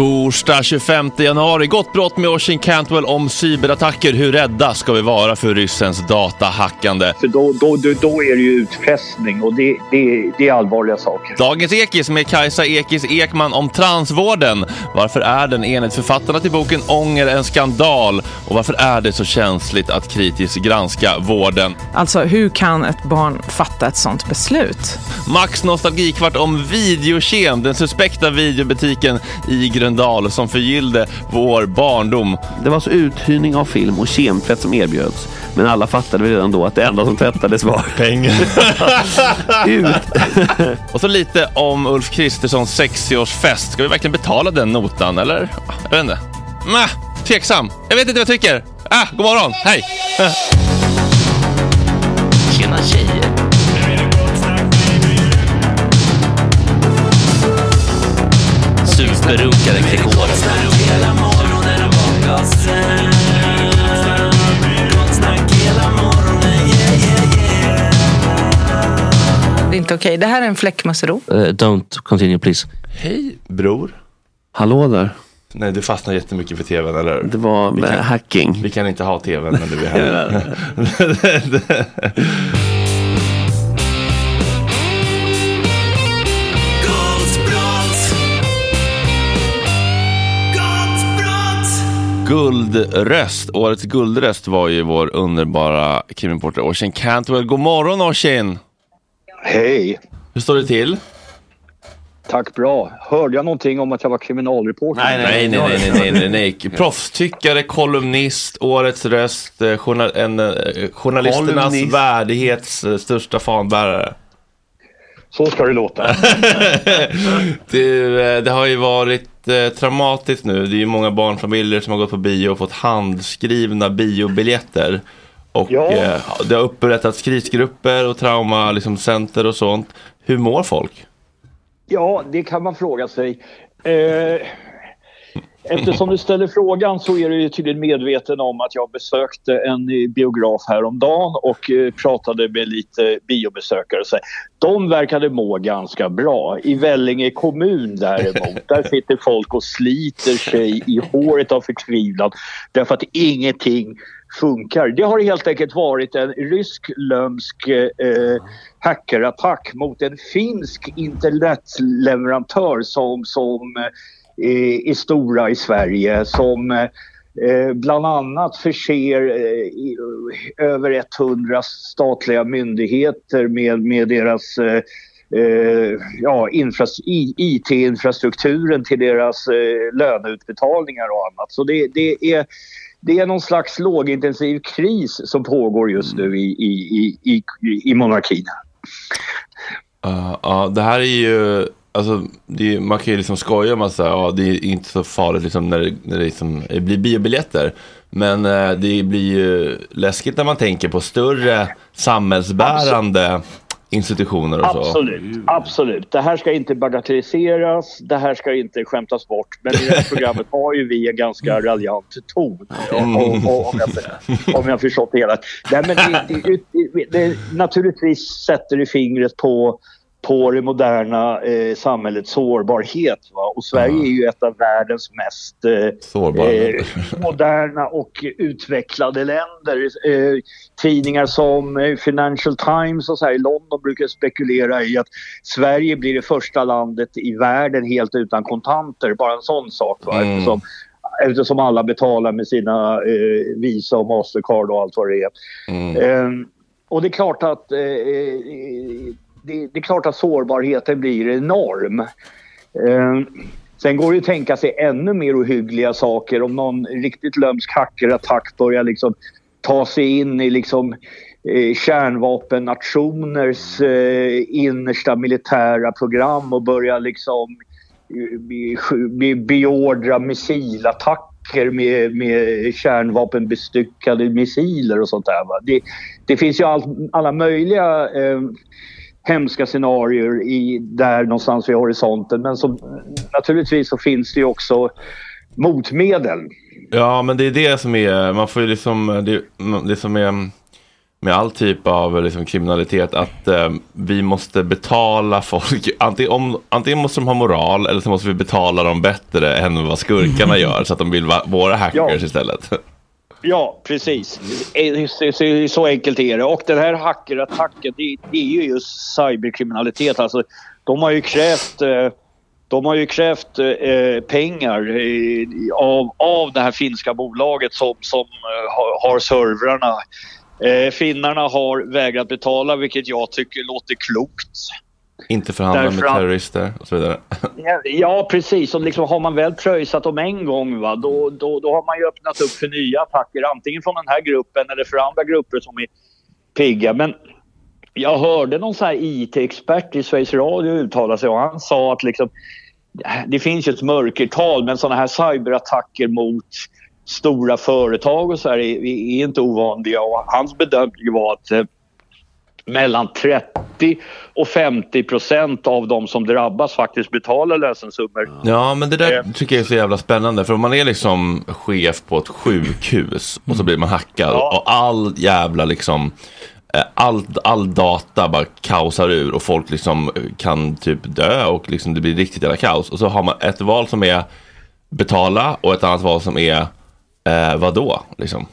Torsdag 25 januari. Gott brott med Oisin Cantwell om cyberattacker. Hur rädda ska vi vara för ryssens datahackande? För då, då, då, då är det ju utpressning och det, det, det är allvarliga saker. Dagens Ekis med Kajsa Ekis Ekman om transvården. Varför är den enligt författarna till boken Ånger en skandal? Och varför är det så känsligt att kritiskt granska vården? Alltså, hur kan ett barn fatta ett sånt beslut? Max nostalgikvart om Videokem, den suspekta videobutiken i Gröndal som förgyllde vår barndom. Det var alltså uthyrning av film och kemtvätt som erbjöds. Men alla fattade väl redan då att det enda som tvättades var pengar. Ut. Och så lite om Ulf Kristerssons 60-årsfest. Ska vi verkligen betala den notan, eller? Jag vet inte. Mäh, tveksam. Jag vet inte vad jag tycker. Ah, god morgon. Hej! Tjena tjejer. Super. Brunskberunkare Gregor. Det är inte okej. Det här är en fläckmussero. Eh, don't continue please. Hej bror. Hallå där. Nej, du fastnar jättemycket för tvn, eller? Det var Vi kan- eh, hacking. Vi kan inte ha tvn när du är här. Guldröst, årets guldröst var ju vår underbara krimreporter Oisin Cantwell. God morgon Oisin! Hej! Hur står det till? Tack bra. Hörde jag någonting om att jag var kriminalreporter? Nej, nej, nej, nej, nej, nej, nej. Proffstyckare, kolumnist, årets röst, eh, journal en, eh, journalisternas Kolumnist. värdighets eh, största fanbärare. Så ska det låta. Du, eh, det har ju varit eh, traumatiskt nu. Det är ju många barnfamiljer som har gått på bio och fått handskrivna biobiljetter. Och Ja. eh, det har upprättats krisgrupper och trauma, liksom, center och sånt. Hur mår folk? Ja, det kan man fråga sig. Eh, eftersom du ställer frågan så är du tydligen medveten om att jag besökte en eh, biograf häromdagen och eh, pratade med lite biobesökare. Så de verkade må ganska bra. I Vellinge kommun däremot, där sitter folk och sliter sig i håret av förtvivlan därför att ingenting funkar. Det har helt enkelt varit en rysk lömsk eh, hackerattack mot en finsk internetleverantör som, som i, är stora i Sverige som eh, bland annat förser eh, över 100 statliga myndigheter med, med deras eh, eh ja, infras- IT-infrastrukturen till deras eh, löneutbetalningar och annat. Så det, det, är, det är någon slags lågintensiv kris som pågår just nu i, i, i, i, i monarkin. Uh, ja, det här är ju, alltså, är, man kan ju liksom skoja om att säga, ja, det är inte så farligt liksom, när, det, när det liksom, det blir biobiljetter. Men eh, det blir ju läskigt när man tänker på större samhällsbärande institutioner och så. Absolut, absolut. Det här ska inte bagatelliseras, det här ska inte skämtas bort. Men i det här programmet har ju vi en ganska raljant ton. Om, om, om, jag, om jag förstått det hela. Nej, men det, det, naturligtvis sätter det fingret på på det moderna eh, samhällets sårbarhet. Va? Och Sverige är ju ett av världens mest eh, eh, moderna och utvecklade länder. Eh, tidningar som eh, Financial Times och så här i London brukar spekulera i att Sverige blir det första landet i världen helt utan kontanter. Bara en sån sak. Va? Mm. Eftersom, eftersom alla betalar med sina eh, Visa och Mastercard och allt vad det är. Mm. Eh, och det är klart att det, det är klart att sårbarheten blir enorm. Eh, sen går det att tänka sig ännu mer ohyggliga saker om någon riktigt lömsk hackerattack börjar liksom ta sig in i liksom eh, kärnvapennationers eh, innersta militära program och börja liksom eh, be- be- beordra missilattacker med, med kärnvapenbestyckade missiler och sånt där. Va? Det, det finns ju all, alla möjliga eh, hemska scenarier i, där någonstans vid horisonten. Men som, naturligtvis så finns det ju också motmedel. Ja, men det är det som är, man får ju liksom, det, det som är med all typ av liksom, kriminalitet att eh, vi måste betala folk, antingen, om, antingen måste de ha moral eller så måste vi betala dem bättre än vad skurkarna gör så att de vill vara våra hackers Ja. istället. Ja, precis. Eh, så, enkelt är det. Och den här hackerattacken, det, det är ju just cyberkriminalitet. Alltså, de har ju krävt, eh, de har ju krävt eh, pengar av, av det här finska bolaget som, som har, servrarna. Finnarna har vägrat betala, vilket jag tycker låter klokt. Inte förhandla Därför med terrorister och så vidare. Ja, precis. Och liksom har man väl pröjsat dem en gång, va, då, då, då har man ju öppnat upp för nya attacker. Antingen från den här gruppen eller för andra grupper som är pigga. Men jag hörde någon så IT-expert i Sveriges Radio uttala sig och han sa att liksom, det finns ju ett mörkertal men sådana här cyberattacker mot stora företag och så här är, är inte ovanliga. Och hans bedömning var att eh, mellan 30 och 50 procent av de som drabbas faktiskt betalar lösensummor. Ja, men det där Eh. tycker jag är så jävla spännande. För om man är liksom chef på ett sjukhus och så blir man hackad Ja. och all jävla liksom eh, all, all data bara kaosar ur och folk liksom eh, kan typ dö och liksom det blir riktigt jävla kaos. Och så har man ett val som är betala och ett annat val som är eh, vadå? Liksom.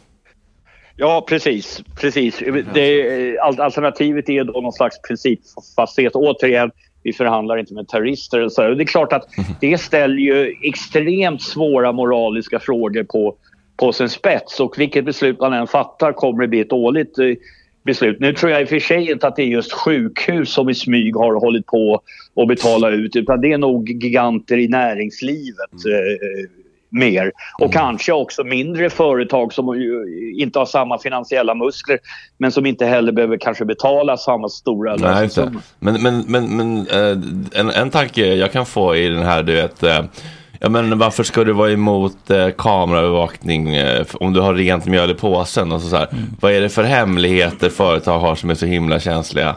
Ja, precis. precis. Det, al- alternativet är då någon slags principfasthet. Återigen, vi förhandlar inte med terrorister. Och så. Och Det är klart att det ställer ju extremt svåra moraliska frågor på, på sin spets. Och vilket beslut man än fattar kommer det bli ett dåligt eh, beslut. Nu tror jag i och för sig inte att det är just sjukhus som i smyg har hållit på att betala ut utan det är nog giganter i näringslivet eh, mer. Och kanske också mindre företag som inte har samma finansiella muskler men som inte heller behöver kanske betala samma stora lösensummor. Men, men, men, men eh, en, en tanke jag kan få i den här, du vet, eh, ja, men varför ska du vara emot eh, kameraövervakning eh, om du har rent mjöl i påsen? Och så, så här. Vad är det för hemligheter företag har som är så himla känsliga?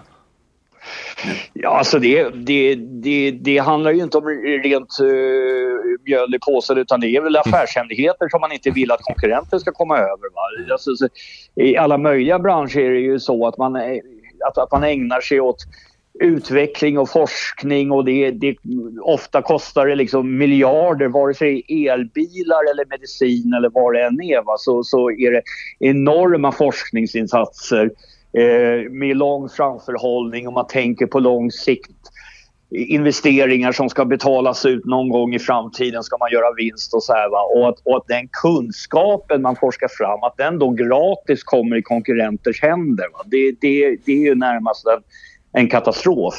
Ja, alltså det, det, det, det handlar ju inte om rent uh, mjöl i påsen utan det är väl affärshemligheter som man inte vill att konkurrenter ska komma över. Va? Alltså, så, I alla möjliga branscher är det ju så att man, eh, att, att man ägnar sig åt utveckling och forskning och det, det, ofta kostar det liksom miljarder vare sig elbilar eller medicin eller vad det än är. Va? Så, så är det enorma forskningsinsatser eh, med lång framförhållning och man tänker på lång sikt. Investeringar som ska betalas ut någon gång i framtiden ska man göra vinst och så här. Va? Och, att, och att den kunskapen man forskar fram, att den då gratis kommer i konkurrenters händer. Va? Det, det, det är ju närmast en, en katastrof.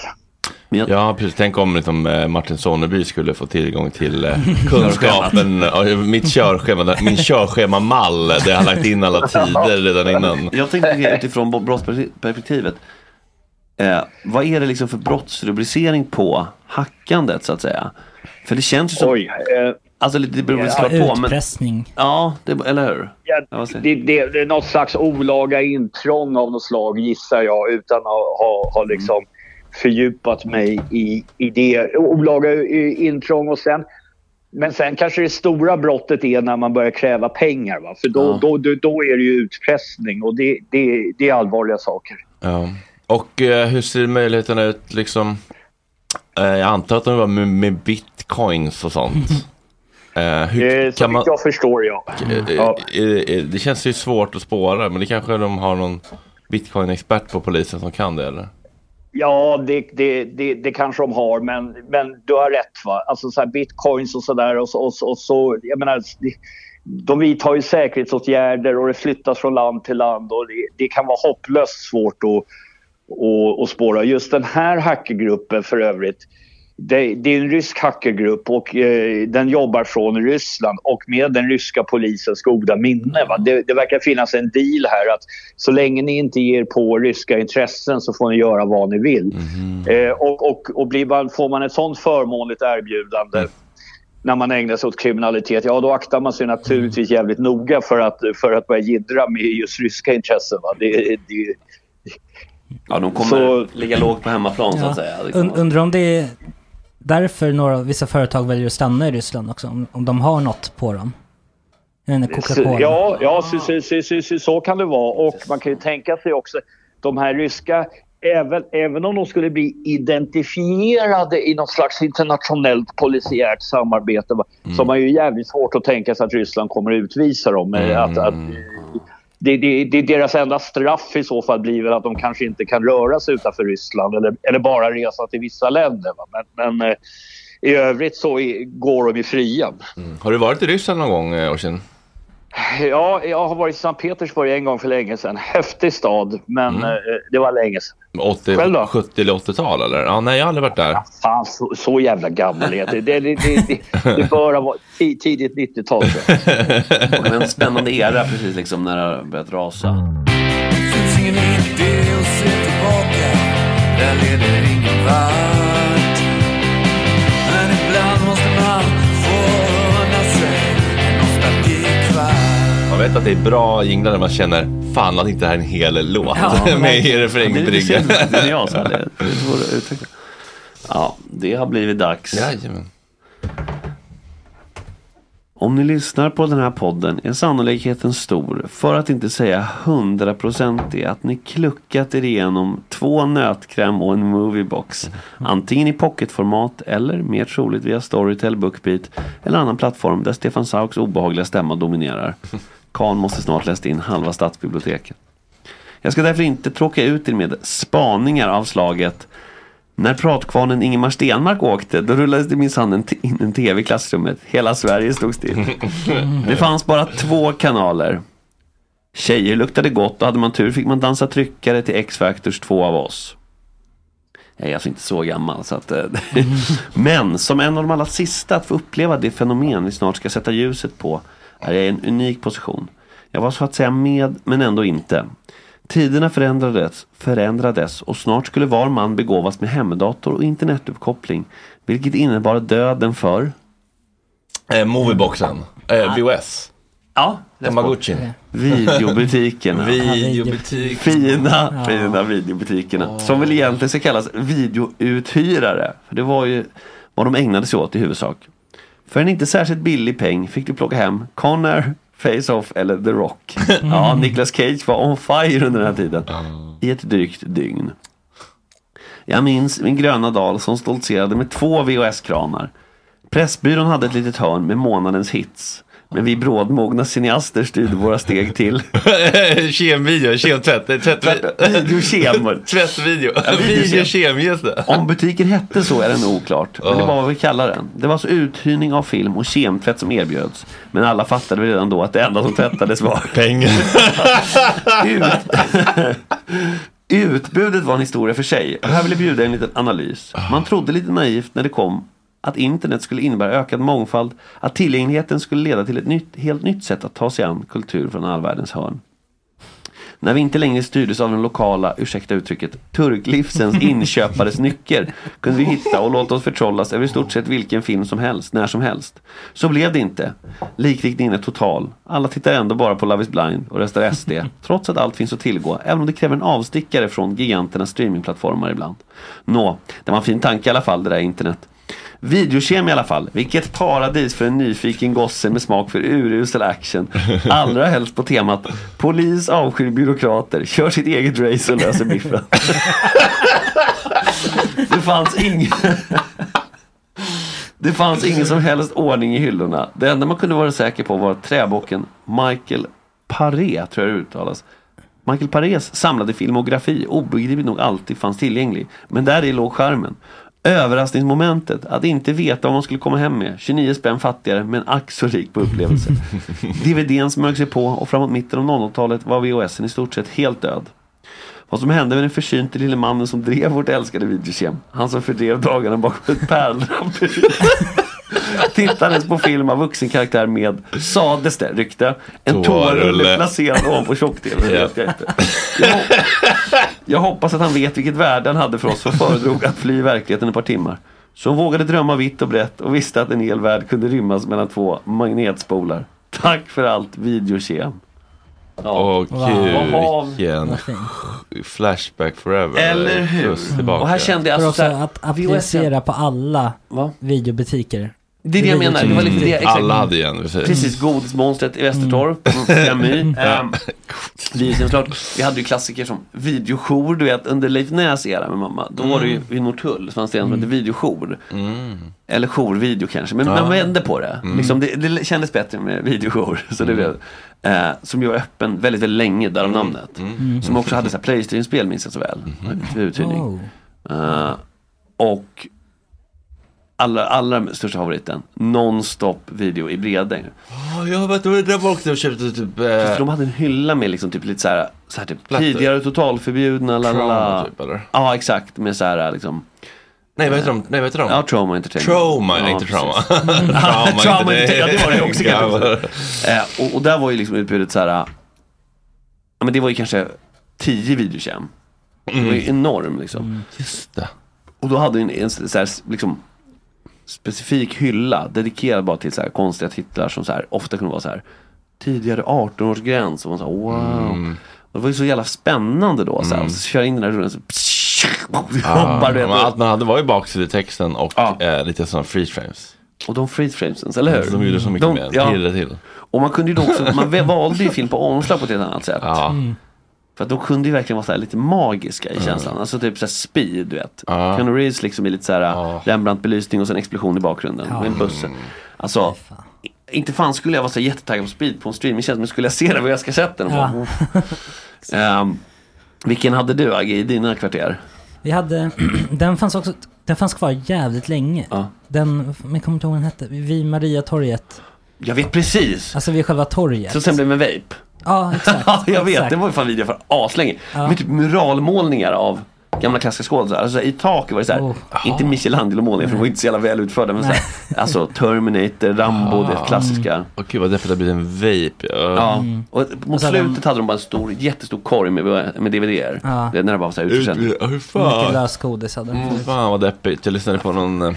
Ja, precis. Tänk om liksom, eh, Martin Sonneby skulle få tillgång till eh, kunskapen, ja, mitt körschema, min körschemamall där jag har lagt in alla tider redan innan. Jag tänkte utifrån brottsperspektivet. Eh, vad är det liksom för brottsrubricering på hackandet så att säga? För det känns ju som... Oj, eh, Alltså lite- det beror Ja, på. Men, Utpressning. ja, det, eller hur? Ja, Ja, det, det, det är något slags olaga intrång av något slag gissar jag utan att ha, ha liksom fördjupat mig i, i det. Olaga intrång och sen men sen kanske det stora brottet är när man börjar kräva pengar. Va? För då, Ja. då, då, då är det ju utpressning och det, det, det är allvarliga saker. Ja. Och eh, hur ser möjligheterna ut liksom? Eh, jag antar att de var med, med bitcoins och sånt. Eh, hur Eh, kan man... jag förstår ja. Eh, ja. eh, eh, Det känns ju svårt att spåra, men det kanske de har någon bitcoin-expert på polisen som kan det, eller? Ja, det, det, det, det kanske de har, men, men du har rätt. va? Alltså så här bitcoins och sådär. Och, så- och, och så, jag menar, de vidtar ju säkerhetsåtgärder och det flyttas från land till land och det, det kan vara hopplöst svårt att, att, att spåra. Just den här hackergruppen för övrigt, det, det är en rysk hackergrupp och eh, den jobbar från Ryssland och med den ryska polisens goda minne. Va? Det, det verkar finnas en deal här att så länge ni inte ger på ryska intressen så får ni göra vad ni vill. Eh, och och, och blir man, får man ett sånt förmånligt erbjudande när man ägnar sig åt kriminalitet, ja då aktar man sig naturligtvis jävligt noga för att, för att börja jiddra med just ryska intressen. Va? Det, det, Ja, de kommer Så- ligga lågt på hemmaplan så Ja. att säga. Undrar om det är därför några, vissa företag väljer att stanna i Ryssland också, om, om de har något på dem. Coca-Cola. Ja, ja så, så, så, så, så, så kan det vara. Och man kan ju tänka sig också de här ryska, även, även om de skulle bli identifierade i något slags internationellt polisiärt samarbete va, så har man ju jävligt svårt att tänka sig att Ryssland kommer att utvisa dem. Eh, Att, att, det, det, det, deras enda straff i så fall blir väl att de kanske inte kan röra sig utanför Ryssland eller, eller bara resa till vissa länder. Va? Men, men eh, i övrigt så går de ju fria. Mm. Har du varit i Ryssland någon gång, eh, Orsin? Ja, jag har varit i Sankt Petersburg en gång för länge sedan. Häftig stad, men eh, det var länge sedan. 80, Själv då? 70 eller 80-tal eller? Ja, nej, jag har aldrig varit där. Fan, så, så jävla gammal är det, det, det, det, det bör ha varit ti- tidigt 90-tal. tror jag. Och en spännande era precis liksom när det har börjat rasa. Finns ingen idé att se tillbaka Den leder ingen vart vet att det är bra jinglar när man känner fan att inte det här är en hel låt. Ja, med i Det refrängbryggan. det är jag som hade det att utveckla. Ja, det har blivit dags. Jajamän. Om ni lyssnar på den här podden är sannolikheten stor, för att inte säga hundraprocentig, att ni kluckat er igenom två nötkräm och en moviebox. Antingen i pocketformat eller mer troligt via Storytel, Bookbeat eller annan plattform där Stefan Sauks obehagliga stämma dominerar. Kan måste snart läsa in halva stadsbiblioteket. Jag ska därför inte tråka ut er med spaningar av slaget när pratkvarnen Ingemar Stenmark åkte, då rullades det minsann in en tv i klassrummet. Hela Sverige stod still. Det fanns bara två kanaler. Tjejer luktade gott och hade man tur fick man dansa tryckare till X-Factors två av oss. Jag är alltså inte så gammal så att... eh, Men som en av de allra sista att få uppleva det fenomen vi snart ska sätta ljuset på är jag i en unik position. Jag var så att säga med men ändå inte. Tiderna förändrades, förändrades och snart skulle var man begåvas med hemdator och internetuppkoppling. Vilket innebar döden för... Eh, movieboxen. Eh, VOS. Ja, Tamagotchi. Videobutikerna. Videobutik. Fina, fina videobutikerna. Som väl egentligen ska kallas videouthyrare. För det var ju vad de ägnade sig åt i huvudsak. För en inte särskilt billig peng fick du plocka hem Connor, Face-Off eller The Rock. Ja, Nicolas Cage var on fire under den här tiden. I ett drygt dygn. Jag minns min gröna dal som stoltserade med två VHS-kranar. Pressbyrån hade ett litet hörn med månadens hits. Men vi brådmogna cineaster styrde våra steg till. Kemvideo, kemtvätt. eh. Tvättvideo. Ja, videokem. Videokem, just det. Om butiken hette så är det nog oklart. Men det var vad vi kallar den. Det var alltså uthyrning av film och kemtvätt som erbjöds. Men alla fattade redan då att det enda som tvättades var pengar. Ut... Utbudet var en historia för sig. Och här vill jag bjuda en liten analys. Man trodde lite naivt när det kom att internet skulle innebära ökad mångfald, att tillgängligheten skulle leda till ett nytt, helt nytt sätt att ta sig an kultur från all världens hörn. När vi inte längre styrdes av den lokala, ursäkta uttrycket, turklivsens inköpares nycker kunde vi hitta och låta oss förtrollas över i stort sett vilken film som helst, när som helst. Så blev det inte. Likriktningen är total. Alla tittar ändå bara på Love is blind och röstar SD, trots att allt finns att tillgå, även om det kräver en avstickare från giganternas streamingplattformar ibland. Nå, det var en fin tanke i alla fall det där internet. Videokem i alla fall. Vilket paradis för en nyfiken gosse med smak för urusel action. Allra helst på temat Polis avskyr byråkrater, kör sitt eget race och löser biffen. Det fanns ingen Det fanns ingen som helst ordning i hyllorna. Det enda man kunde vara säker på var träbocken Michael Paré, tror jag det uttalas. Michael Parés samlade filmografi obegripligt nog alltid fanns tillgänglig. Men där i låg charmen. Överraskningsmomentet, att inte veta vad man skulle komma hem med. 29 spänn fattigare men ack så rik på upplevelser. DVDn smög sig på och framåt mitten av 00-talet var VHSen i stort sett helt död. Vad som hände med den försynte lille mannen som drev vårt älskade videokem. Han som fördrev dagarna bakom ett pärldraperi. Tittades på film av vuxen karaktär med, sades det, rykte, en Toarulle. placerad ovanpå tjock-tv. Det Ja. vet jag inte. Jag, jag hoppas att han vet vilket värde han hade för oss och föredrog att fly verkligheten ett par timmar. Så hon vågade drömma vitt och brett och visste att en hel värld kunde rymmas mellan två magnetspolar. Tack för allt, videokem. Åh Vad gud, har- vilken flashback forever. Eller hur? Och här kände jag alltså också så här, att applicera på alla videobutiker. Det är det jag menar, det var lite det. exakt. Alla hade ju en. precis. Precis, Godismonstret i Västertorp, mm. Camus. Um. Vi hade ju klassiker som videojour, du vet under Leif Näs era med mamma. Då var det ju vid Norrtull, så fanns det en som hette videojour. Eller jourvideo kanske, men Ja. man vände på det. Mm. Liksom, det. Det kändes bättre med videojour. Så det blev, eh, som ju var öppen väldigt, väldigt länge, därav namnet. Mm. Som också hade Playstation-spel minns jag så väl. Till uthyrning. Oh. Eh, och allra, allra största favoriten, Non-stop video i Bredäng. Ja, jag vet det var också och köpte typ... Eh, de hade en hylla med liksom typ lite så här, så här typ, Plattor. tidigare totalförbjudna, la, la, la. Trauma typ, eller? Ja exakt, med så här liksom Nej, vad heter de? Nej, vad heter de? Ja, Trauma Entertainment. Trauma, ja, inte trauma. Trauma, trauma inte ja det var det också kan jag Ja, säga. eh, och, och där var ju liksom utbudet så här, ja men det var ju kanske 10 videokem. Det var ju enorm liksom. Just det. Och då hade vi en, en så här, liksom specifik hylla dedikerad bara till så här konstiga titlar som så här, ofta kunde vara så här tidigare 18-årsgräns och man sa wow. Och det var ju så jävla spännande då. Så, här, och så kör in den där rullen så hoppar du Mm. Ja, allt man hade var ju baksidetexten och eh, lite sådana freeze frames. Och de freeze framesen, eller hur? De gjorde så mycket De- mer, ja. till. Och man kunde ju då också, man valde ju film på omslag på ett helt annat sätt. Ja. Mm. För att de kunde ju verkligen vara så här lite magiska i känslan. Alltså typ såhär speed, du vet. Ja. Keanu Reeves liksom i lite såhär Ja. Rembrandt-belysning och sen explosion i bakgrunden. Ja. Med en buss. Alltså, i- inte fan skulle jag vara så jättetaggad på speed på en streamingtjänst. Men skulle jag se det vad jag ska sett den. och Ja. bara. Ehm, vilken hade du Agge i dina kvarter? Vi hade, den fanns också, den fanns kvar jävligt länge. Ja. Den, men jag kommer inte ihåg vad den hette, vid Mariatorget. Jag vet precis! Alltså vid själva torget. Så sen blev det med vape. Ja, exakt. Ja, jag vet. exakt. Det var ju fan video för aslänge. Ja. Med typ muralmålningar av gamla klassiska skådisar. Alltså i taket var det såhär, Oh. inte Michelangelo-målningar för de var inte så jävla väl utförda. Men såhär, alltså Terminator, Rambo, det klassiska. Och gud vad deppigt det har blivit en vape. Ja. Ja, och mot Och så hade slutet hade de bara en stor, jättestor korg med, med DVDer. Ja. Det, när det bara var såhär utförsäljning. Ut- Hur Mycket fan? lösgodis hade den Mm, fan vad deppigt. Jag lyssnade på någon, eh,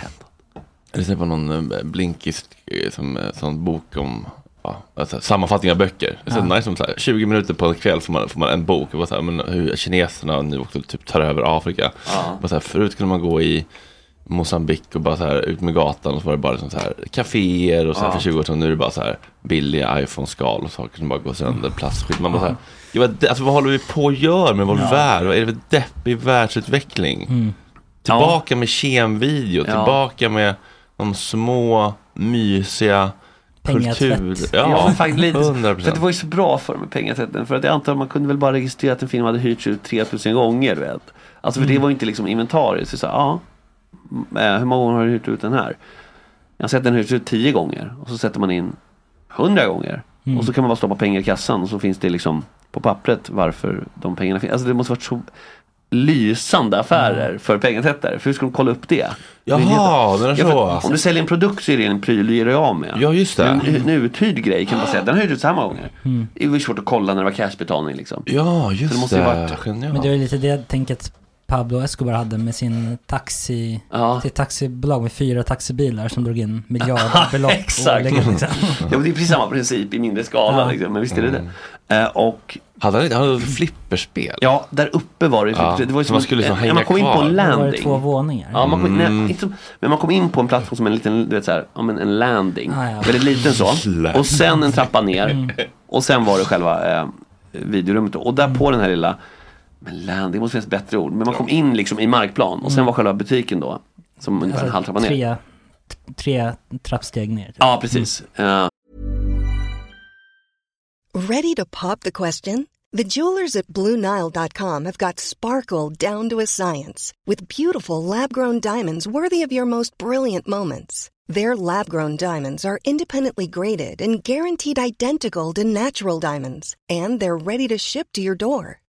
jag lyssnade på någon eh, blinkis eh, som, sån bok om ja, alltså, sammanfattning av böcker. Det är så Ja. nice så här, 20 minuter på en kväll får man, får man en bok. Det var så här, men hur kineserna nu också typ tar över Afrika. Ja. Bara så här, förut kunde man gå i Mosambik och bara så här ut med gatan och så var det bara liksom så här kaféer och så här Ja. för 20 år sedan nu är det bara så här billiga iPhone-skal och saker som bara går sönder, plastskit. Man bara så här, ja, vad, alltså, vad håller vi på att göra med vår värld? Vad är det för deppig världsutveckling? Mm. Tillbaka med kemvideo, Ja. tillbaka med de små mysiga Pengatvätt. kultur... Ja, men faktiskt lite. 100%. För att det var ju så bra för med pengatvätten. För att jag antar att man kunde väl bara registrera att en film hade hyrts ut 3000 gånger. Vet. Alltså för det var ju inte liksom inventariet. Så sa, ja, hur många gånger har du hyrt ut den här? Jag har sett den hyrts ut 10 gånger. Och så sätter man in 100 gånger. Mm. Och så kan man bara stoppa pengar i kassan. Och så finns det liksom på pappret varför de pengarna finns. Alltså det måste varit så lysande affärer för pengatvättare. För hur ska de kolla upp det? Jaha, den är Ja, så. om du säljer en produkt så är det en pryl du ger dig av med. Ja, just det. En, en uthyrd grej kan man säga, den har hyrts ut så här många gånger. Mm. Det ju svårt att kolla när det var cashbetalning liksom. Ja, Så just det det. måste ju varit-. Men det ju lite det tänket Pablo Escobar hade med sin taxi, Ja. sitt taxibolag med fyra taxibilar som drog in miljardbelopp Exakt. årligen. Liksom. Ja, men det är precis samma princip i mindre skala Ja. liksom, men visst är det Mm. det. Eh, och Hade han inte han hade flipperspel? ja, där uppe var det Ja, det var ju så som man skulle liksom eh, hänga man kom in på kvar. en Då var det landing. två våningar. Ja, man kom, Mm. nej, som, men man kom in på en plattform som en liten, du vet såhär, ja men en landing. Ah, ja. Väldigt liten så. Landing. Och sen en trappa ner. Mm. Och sen var det själva eh, videorummet. Och där på den här lilla, men landing måste finnas bättre ord. Men man kom in liksom i markplan. Och sen var själva butiken då. Som ungefär en halv trappa ner. Mm. Alltså, tre, tre trappsteg ner. typ. Ja, precis. Eh, Ready to pop the question? The jewelers at BlueNile.com have got sparkle down to a science with beautiful lab grown diamonds worthy of your most brilliant moments. Their lab grown diamonds are independently graded and guaranteed identical to natural diamonds, and they're ready to ship to your door.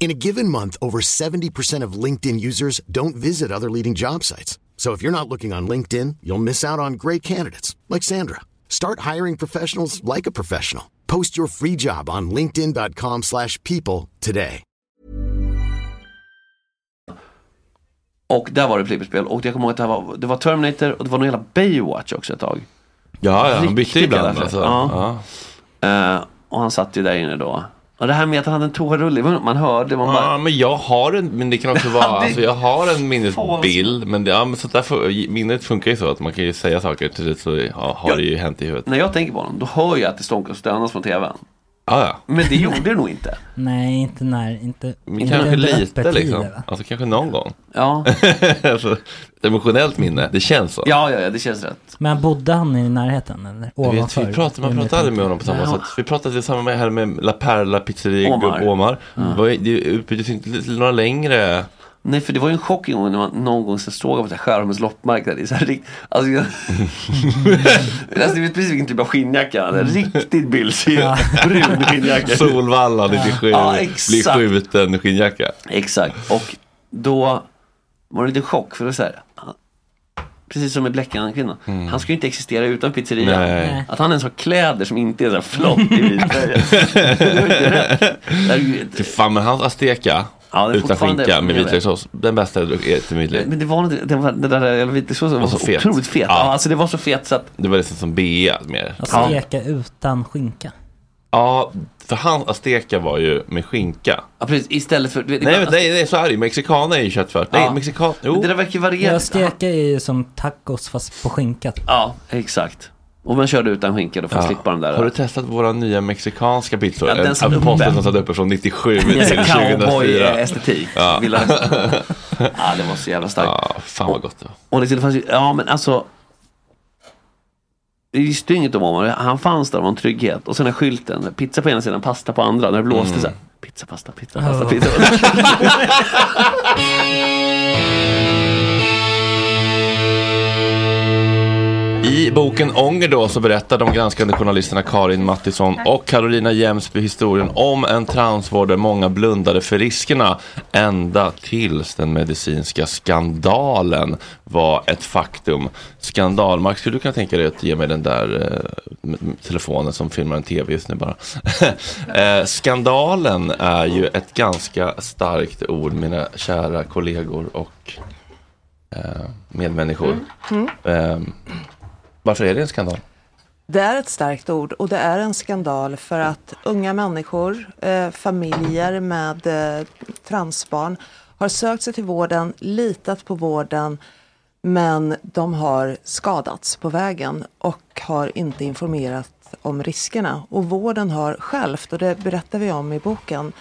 In a given month, over 70% of LinkedIn users don't visit other leading job sites. So if you're not looking on LinkedIn, you'll miss out on great candidates like Sandra. Start hiring professionals like a professional. Post your free job on linkedin.com/people today. och där var det flipperspel. Och jag kommer ihåg att det, var, det var Terminator och det var nog hela Baywatch också ett tag. Ja, ja han bytte ibland. Alltså. Ja. Ja. Eh, och han satt ju där inne då. Och det här med att han hade en toarulle, man hörde. Man bara, Ja, men jag har en, men det kan också vara, alltså jag har en minnesbild, men, det, ja, men så därför, minnet funkar ju så att man kan ju säga saker till det så ja, har Ja. det ju hänt i huvudet. När jag tänker på honom, då hör jag att det stånkas och stönas från tvn. Ja, ja. Men det gjorde det nog inte. Nej, inte när, inte, Men inte kanske lite liksom. va? Alltså kanske någon gång. Ja, alltså, emotionellt minne, det känns så. ja, ja, ja det känns rätt. Men bodde han i närheten eller Jag vet, ovanför? vi pratade, man pratade aldrig med honom på samma sätt. Vi pratade tillsammans med, här med La Perla pizzeria Omar. Omar. Omar. Det utbyttes inte till några längre Nej för det var ju en chock en gång när man någon gång så såg på Skärholmens loppmarknad. Det är så här rikt... Alltså, jag... alltså du vet precis vilken typ av skinnjacka han hade. Riktigt bylsig brun skinnjacka. Solvalla 97, Ja, blir exakt. skjuten skinnjacka. Exakt. Och då var det lite chock för det så här. han- Precis som med Bleckan-kvinnan. Han ska ju inte existera utan pizzeria. Nej. Att han ens har kläder som inte är så här flott i vit tröja. Det var inte rätt. Det är ju- Fy fan, men hans azteka Ja, det är utan skinka med vitlökssås, den bästa jag ätit i mitt liv. Men det var inte, det, var, det där vitlökssåsen var så, så fet. otroligt fet. Ja. Ja. alltså det var så fet så att Det var liksom som bea mer. Att steka utan skinka. Ja, för hans azteka var ju med skinka. Ja, precis. Istället för... Nej, men nej, nej, så är det ju. Mexikaner är ju köttfärs. Nej, Ja. mexikan... Jo. Det där verkar variera. Ja, steka är ju som tacos fast på skinka. Ja, exakt. Och man körde utan skinka då för att Ja. slippa de där. Har du testat våra nya mexikanska pizzor? Ja, den En- som en posten som satt uppe från 97 Det är till så 2004. cowboy-estetik. Ja. Vill ha- ja, det var så jävla starkt. Ja, fan vad gott det var. Och det fanns ju, ja men alltså. Det visste ju inget om honom. Han fanns där, det var en trygghet. Och sen är skylten, pizza på ena sidan, pasta på andra. När det blåste Mm. så här. Pizza, pasta, pizza, pasta, Ja. pizza. I boken Ånger då så berättar de granskande journalisterna Karin Mattisson och Carolina Jämsby historien om en transvård där många blundade för riskerna ända tills den medicinska skandalen var ett faktum. Skandal, Max, skulle du kunna tänka dig att ge mig den där eh, telefonen som filmar en tv just nu bara? eh, skandalen är ju ett ganska starkt ord, mina kära kollegor och eh, medmänniskor. Eh, varför är det en skandal? Det är ett starkt ord och det är en skandal för att unga människor, eh, familjer med eh, transbarn har sökt sig till vården, litat på vården men de har skadats på vägen och har inte informerat om riskerna. Och vården har självt, och det berättar vi om i boken,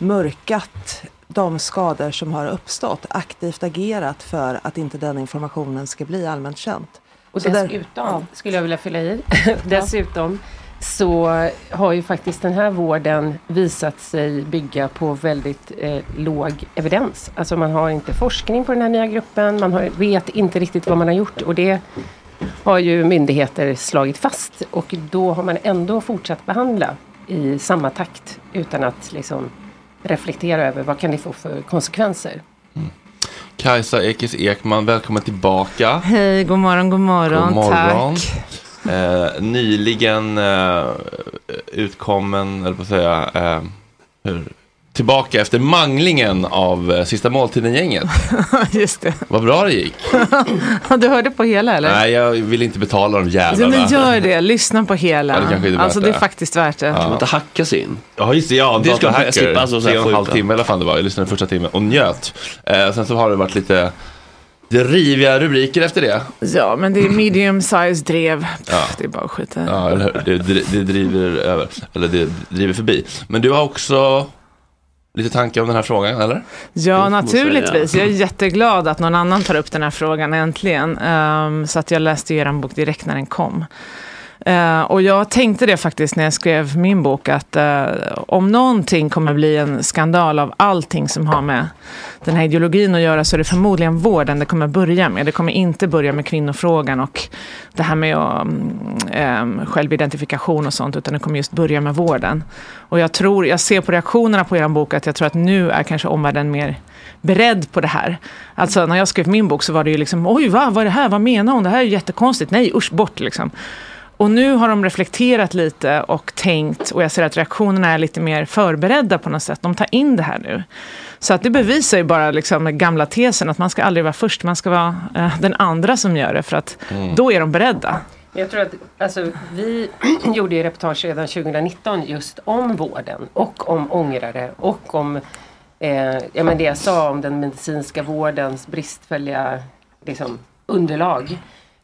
mörkat de skador som har uppstått, aktivt agerat för att inte den informationen ska bli allmänt känt. Och Så där- dessutom, skulle jag vilja fylla i, dessutom så har ju faktiskt den här vården visat sig bygga på väldigt eh, låg evidens. Alltså man har inte forskning på den här nya gruppen, man har, vet inte riktigt vad man har gjort och det har ju myndigheter slagit fast och då har man ändå fortsatt behandla i samma takt utan att liksom reflektera över vad kan det få för konsekvenser. Kajsa Ekis Ekman, välkommen tillbaka. Hej, god morgon, god morgon. God morgon. Tack. Eh, nyligen eh, utkommen, eller på att säga, eh, hur? Tillbaka efter manglingen av eh, Sista Måltiden-gänget. Just det. Vad bra det gick. Du hörde på hela eller? Nej, jag vill inte betala de jävlarna. men gör det, lyssna på hela. Ja, det kanske inte är alltså det är det. faktiskt värt det. Ja. Man inte hacka sig in. Ja just det, ja. Det ska man slippa, alltså, Tre och en halv timme eller vad fan det var. Jag lyssnade första timmen och njöt. Eh, sen så har det varit lite det riviga rubriker efter det. Ja, men det är medium size drev. Ja. Det är bara att skita i. Ja, eller hur? Det, det, det driver över, eller det driver förbi. Men du har också lite tankar om den här frågan, eller? Ja, naturligtvis. Jag är jätteglad att någon annan tar upp den här frågan äntligen. Ehm, så att jag läste er bok direkt när den kom. Eh, och jag tänkte det faktiskt när jag skrev min bok, att eh, om någonting kommer bli en skandal av allting som har med den här ideologin att göra, så är det förmodligen vården det kommer börja med. Det kommer inte börja med kvinnofrågan och det här med eh, självidentifikation och sånt, utan det kommer just börja med vården. Och jag tror, jag ser på reaktionerna på er bok att jag tror att nu är kanske omvärlden mer beredd på det här. Alltså när jag skrev min bok så var det ju liksom, oj va, vad är det här, vad menar hon, det här är jättekonstigt, nej usch bort liksom. Och nu har de reflekterat lite och tänkt, och jag ser att reaktionerna är lite mer förberedda på något sätt. De tar in det här nu. Så att det bevisar ju bara liksom den gamla tesen att man ska aldrig vara först, man ska vara eh, den andra som gör det, för att Mm. då är de beredda. Jag tror att alltså, vi gjorde ju reportage redan 2019 just om vården och om ångrare och om eh, ja, men det jag sa om den medicinska vårdens bristfälliga liksom, underlag.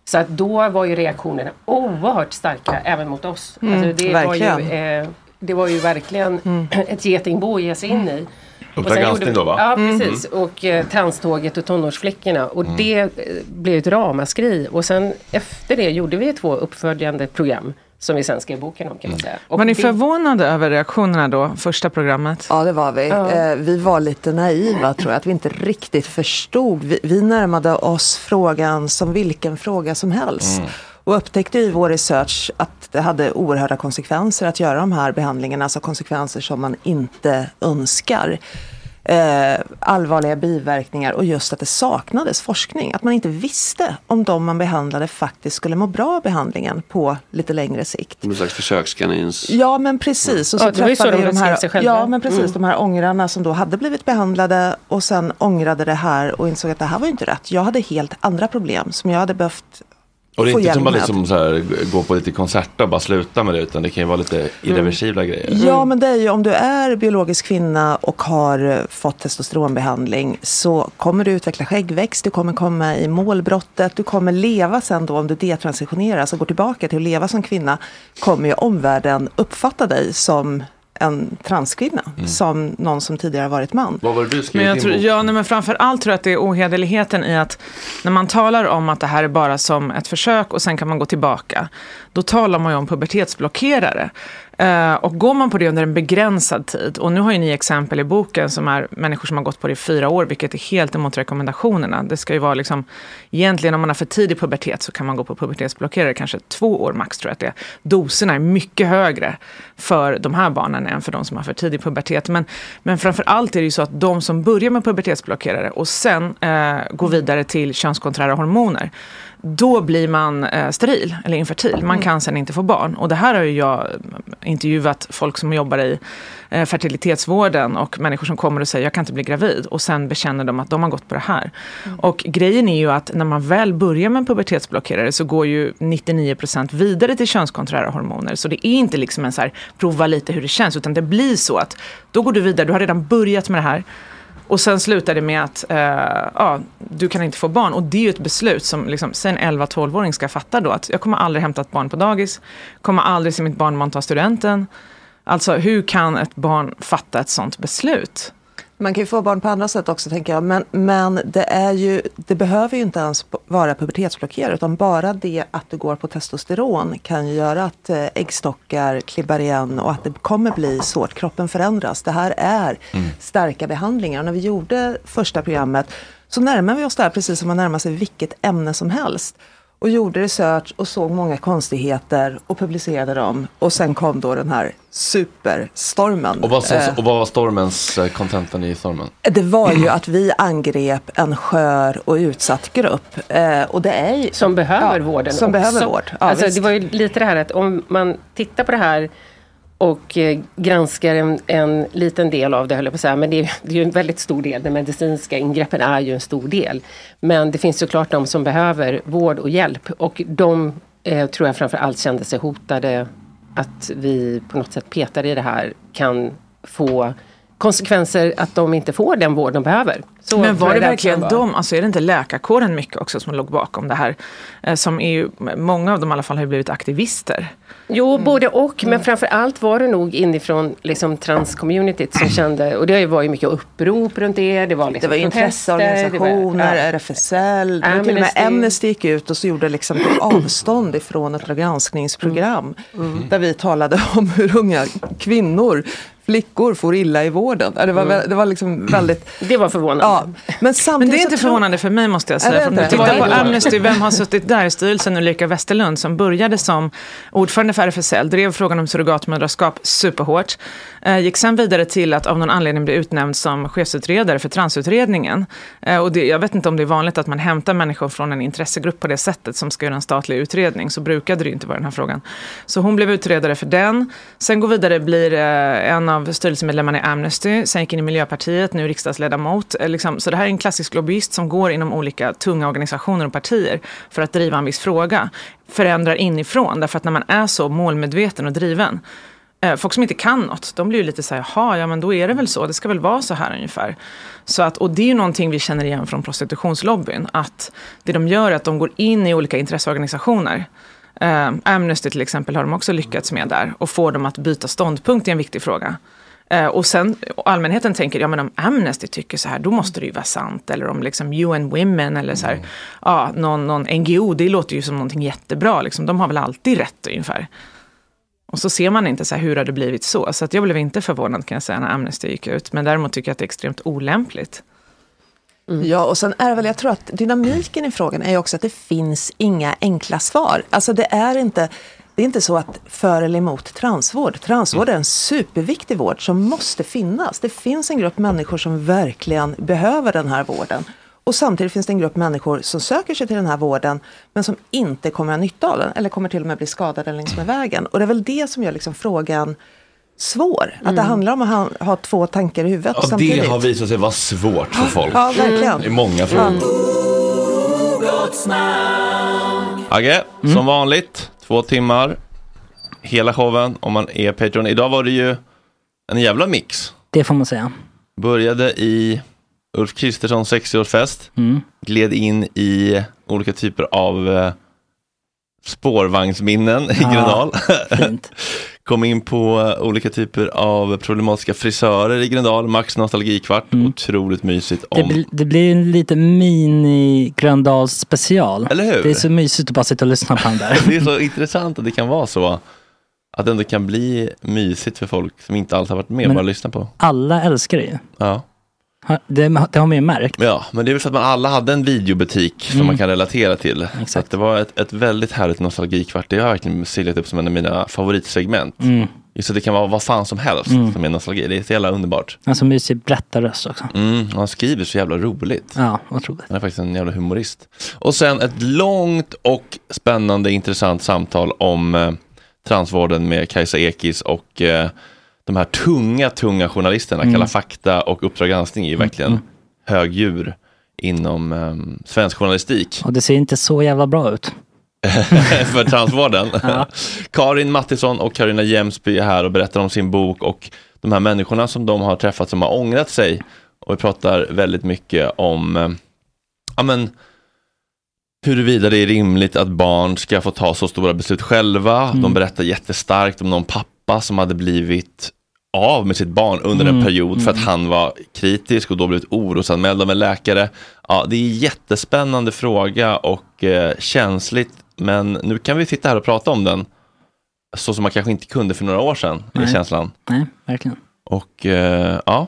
Så att då var ju reaktionerna oerhört starka även mot oss. Mm, alltså, det var ju verkligen. eh, det var ju verkligen ett getingbo att ge sig in i. Och Uppdrag granskning då, va? Ja, Mm. precis. Och eh, Tranståget och tonårsflickorna. Och Mm. det eh, blev ett ramaskri. Och sen efter det gjorde vi två uppföljande program. Som vi sen skrev boken om kan man säga. Och Var ni förvånade över reaktionerna då, första programmet? Ja, det var vi. Ja. Eh, vi var lite naiva tror jag, att vi inte riktigt förstod. Vi, vi närmade oss frågan som vilken fråga som helst. Mm. Och upptäckte i vår research att det hade oerhörda konsekvenser att göra de här behandlingarna, alltså konsekvenser som man inte önskar. Eh, allvarliga biverkningar och just att det saknades forskning. Att man inte visste om de man behandlade faktiskt skulle må bra av behandlingen på lite längre sikt. En slags försökskanins... Ja men precis. Och så Ja, det var ju så träffade de de här, sig själva. Ja men precis, Mm. de här ångrarna som då hade blivit behandlade och sen ångrade det här och insåg att det här var ju inte rätt. Jag hade helt andra problem som jag hade behövt Och det är inte som att liksom så här, gå på lite konserter och bara sluta med det utan det kan ju vara lite irreversibla grejer. Ja men det är ju om du är biologisk kvinna och har eh, fått testosteronbehandling så kommer du utveckla skäggväxt, du kommer komma i målbrottet, du kommer leva sen då om du detransitioneras och går tillbaka till att leva som kvinna kommer ju omvärlden uppfatta dig som en transkvinna, som någon som tidigare varit man. Vad var det du skrev Men jag tror, ja, nej, men framför allt tror jag att det är ohederligheten i att när man talar om att det här är bara som ett försök och sen kan man gå tillbaka, då talar man ju om pubertetsblockerare. Eh, och går man på det under en begränsad tid, och nu har ju ni exempel i boken som är människor som har gått på det i fyra år, vilket är helt emot rekommendationerna. Det ska ju vara liksom, egentligen om man har för tidig pubertet så kan man gå på pubertetsblockerare, kanske två år max tror jag att det är. Doserna är mycket högre för de här barnen än för de som har för tidig pubertet. Men, men framför allt är det ju så att de som börjar med pubertetsblockerare och sen eh, går vidare till könskonträra hormoner, då blir man eh, steril eller infertil. Man kan sen inte få barn. Och det här har ju jag intervjuat folk som jobbar i eh, fertilitetsvården och människor som kommer och säger jag kan inte bli gravid och sen bekänner de att de har gått på det här. Och grejen är ju att när man väl börjar med en pubertetsblockerare så går ju 99% vidare till könskonträra hormoner. Så det är inte liksom en så här prova lite hur det känns utan det blir så att då går du vidare, du har redan börjat med det här. Och sen slutar det med att eh, ja, du kan inte få barn. Och det är ju ett beslut som liksom, säg en 11-12-åring ska fatta då. Att jag kommer aldrig hämta ett barn på dagis. Kommer aldrig se mitt barnbarn ta studenten. Alltså hur kan ett barn fatta ett sånt beslut? Man kan ju få barn på andra sätt också tänker jag. Men, men det, är ju, det behöver ju inte ens vara pubertetsblockerare. Utan bara det att du går på testosteron kan ju göra att eh, äggstockar klibbar igen och att det kommer bli svårt. Kroppen förändras. Det här är starka behandlingar. Och när vi gjorde första programmet så närmar vi oss det här precis som man närmar sig vilket ämne som helst. Och gjorde research och såg många konstigheter och publicerade dem. Och sen kom då den här superstormen. Och vad, Eh, och vad var stormens eh, contentan i stormen? det var ju att vi angrep en skör och utsatt grupp. Eh, och det är ju, Som behöver ja, vården Som också. behöver vård. Ja, alltså, visst. det var ju lite det här att om man tittar på det här och eh, granskar en, en liten del av det, höll jag på att säga, men det är, det är ju en väldigt stor del. De medicinska ingreppen är ju en stor del. Men det finns såklart de som behöver vård och hjälp och de eh, tror jag framför allt kände sig hotade att vi på något sätt petade i det här kan få konsekvenser att de inte får den vård de behöver. Så Men var det jag verkligen var. de, alltså är det inte läkarkåren mycket också som låg bakom det här? Eh, Som ju, många av dem i alla fall har ju blivit aktivister. Jo, både och. Men framför allt var det nog inifrån liksom, transcommunityt som kände, och det var ju mycket upprop runt det. Det var, liksom Det var intresseorganisationer, det var-. RFSL, det var till och med Amnesty. Gick ut och så gjorde liksom avstånd ifrån ett granskningsprogram. Där vi talade om hur unga kvinnor, flickor får illa i vården. Det var, Mm. det var liksom väldigt... Det var förvånande. Ja, men Men det är inte förvånande för mig måste jag säga. För tittar på? Amnesty, vem har suttit där i styrelsen? Ulrika Westerlund som började som ordförande för RFSL, drev frågan om surrogatmödraskap superhårt. Eh, gick sen vidare till att av någon anledning bli utnämnd som chefsutredare för transutredningen. Eh, och det, jag vet inte om det är vanligt att man hämtar människor från en intressegrupp på det sättet som ska göra en statlig utredning. Så brukade det inte vara den här frågan. Så hon blev utredare för den. Sen går vidare, blir eh, en av styrelsemedlemmarna i Amnesty. Sen gick in i Miljöpartiet, nu riksdagsledamot. Eh, liksom, så det här är en klassisk lobbyist som går inom olika tunga organisationer och partier för att driva en viss fråga. Förändrar inifrån, därför att när man är så målmedveten och driven eh, Folk som inte kan något, de blir ju lite så här, jaha, ja men då är det väl så, det ska väl vara så här ungefär. Så att, och det är ju någonting vi känner igen från prostitutionslobbyn, att det de gör är att de går in i olika intresseorganisationer Eh, Amnesty till exempel har de också lyckats med där och få dem att byta ståndpunkt i en viktig fråga. Eh, och sen allmänheten tänker, ja men om Amnesty tycker så här, då måste det ju vara sant. Eller om liksom UN Women eller så här, ja, någon, någon NGO, det låter ju som någonting jättebra. Liksom. De har väl alltid rätt ungefär. Och så ser man inte så här, hur har det blivit så. Så att jag blev inte förvånad kan jag säga när Amnesty gick ut. Men däremot tycker jag att det är extremt olämpligt. Ja, och sen är väl, jag tror att dynamiken i frågan är också att det finns inga enkla svar. Alltså det är inte, det är inte så att för eller emot transvård. Transvård är en superviktig vård som måste finnas. Det finns en grupp människor som verkligen behöver den här vården. Och samtidigt finns det en grupp människor som söker sig till den här vården men som inte kommer att ha nytta av den eller kommer till och med bli skadade längs med vägen. Och det är väl det som gör liksom frågan svår. Att det handlar om att ha, ha två tankar i huvudet Ja, samtidigt. det har visat sig vara svårt för folk. Ja, verkligen. I många frågor. Agge, Mm. som vanligt, två timmar. Hela showen om man är Patreon. Idag var det ju en jävla mix. Det får man säga. Började i Ulf Kristerssons 60-årsfest. Mm. Gled in i olika typer av eh, spårvagnsminnen i Ja, Gröndal. Fint. Kom in på eh, olika typer av problematiska frisörer i Gröndal. Max nostalgikvart. Otroligt mysigt. Det, Om... blir- det blir en lite mini Gröndals special. Eller hur? Det är så mysigt att bara sitta och lyssna på den där. Det är så intressant att det kan vara så. Att det ändå kan bli mysigt för folk som inte alls har varit med och Men- bara lyssna på. Alla älskar det ju. Ja. Det, det har man ju märkt. ja, men det är väl för att man alla hade en videobutik som Mm. man kan relatera till. Att det var ett, ett väldigt härligt nostalgikvart. Det har jag verkligen seglat upp som en av mina favoritsegment. Mm. Just att det kan vara vad fan som helst Mm. som är nostalgi. Det är så jävla underbart. Alltså mysig berättarröst också. Mm, han skriver så jävla roligt. Ja, otroligt. Han är faktiskt en jävla humorist. Och sen ett långt och spännande intressant samtal om eh, transvården med Kajsa Ekis och eh, de här tunga, tunga journalisterna. Mm. Kalla fakta och Uppdrag granskning är ju verkligen Mm. högdjur inom eh, svensk journalistik Och det ser inte så jävla bra ut. för transvården. Ja. Karin Mattisson och Karina Jämsby är här och berättar om sin bok och de här människorna som de har träffat som har ångrat sig. Och vi pratar väldigt mycket om eh, ja, men, huruvida det är rimligt att barn ska få ta så stora beslut själva. Mm. De berättar jättestarkt om någon pappa som hade blivit av med sitt barn under en Mm, period för att mm. han var kritisk och då blivit orosanmäld av en läkare. Ja, det är en jättespännande fråga och eh, känsligt, men nu kan vi sitta här och prata om den så som man kanske inte kunde för några år sedan, är Nej. känslan. Nej, verkligen. Och eh, ja,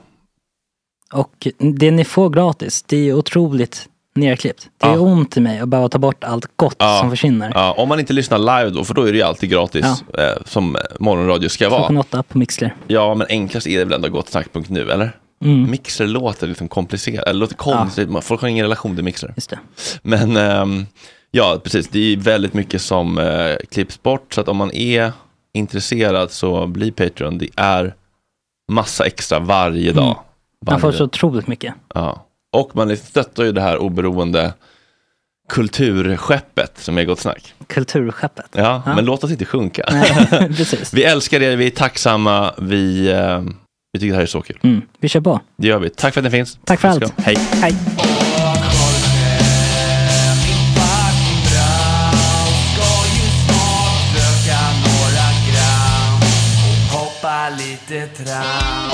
Och det ni får gratis, det är otroligt nerklippt. Det är Ja. ont i mig att behöva ta bort allt gott Ja. som försvinner. ja, om man inte lyssnar live då, för då är det ju alltid gratis, eh, som morgonradio ska Klockan vara. åtta på Mixler. Ja, men enklast är det väl ändå gottsnack.nu, eller? Mm. Mixer låter liksom komplicerat, eller låter konstigt, man- folk har ingen relation till Mixer. Just det. Men ehm, ja, precis, det är väldigt mycket som eh, klipps bort, så att om man är intresserad så bli Patreon. Det är massa extra varje dag. Mm. Man får Varje- så otroligt mycket. Ja. Och man stöttar ju det här oberoende kulturskeppet som är Gott Snack. Kulturskeppet. Ja, Ja. men låt oss inte sjunka. Nej, precis. vi älskar er, vi är tacksamma, vi, eh, vi tycker det här är så kul. Mm. Vi kör på. Det gör vi. Tack för att ni finns. Tack för allt. Hej. Hej. Lite tram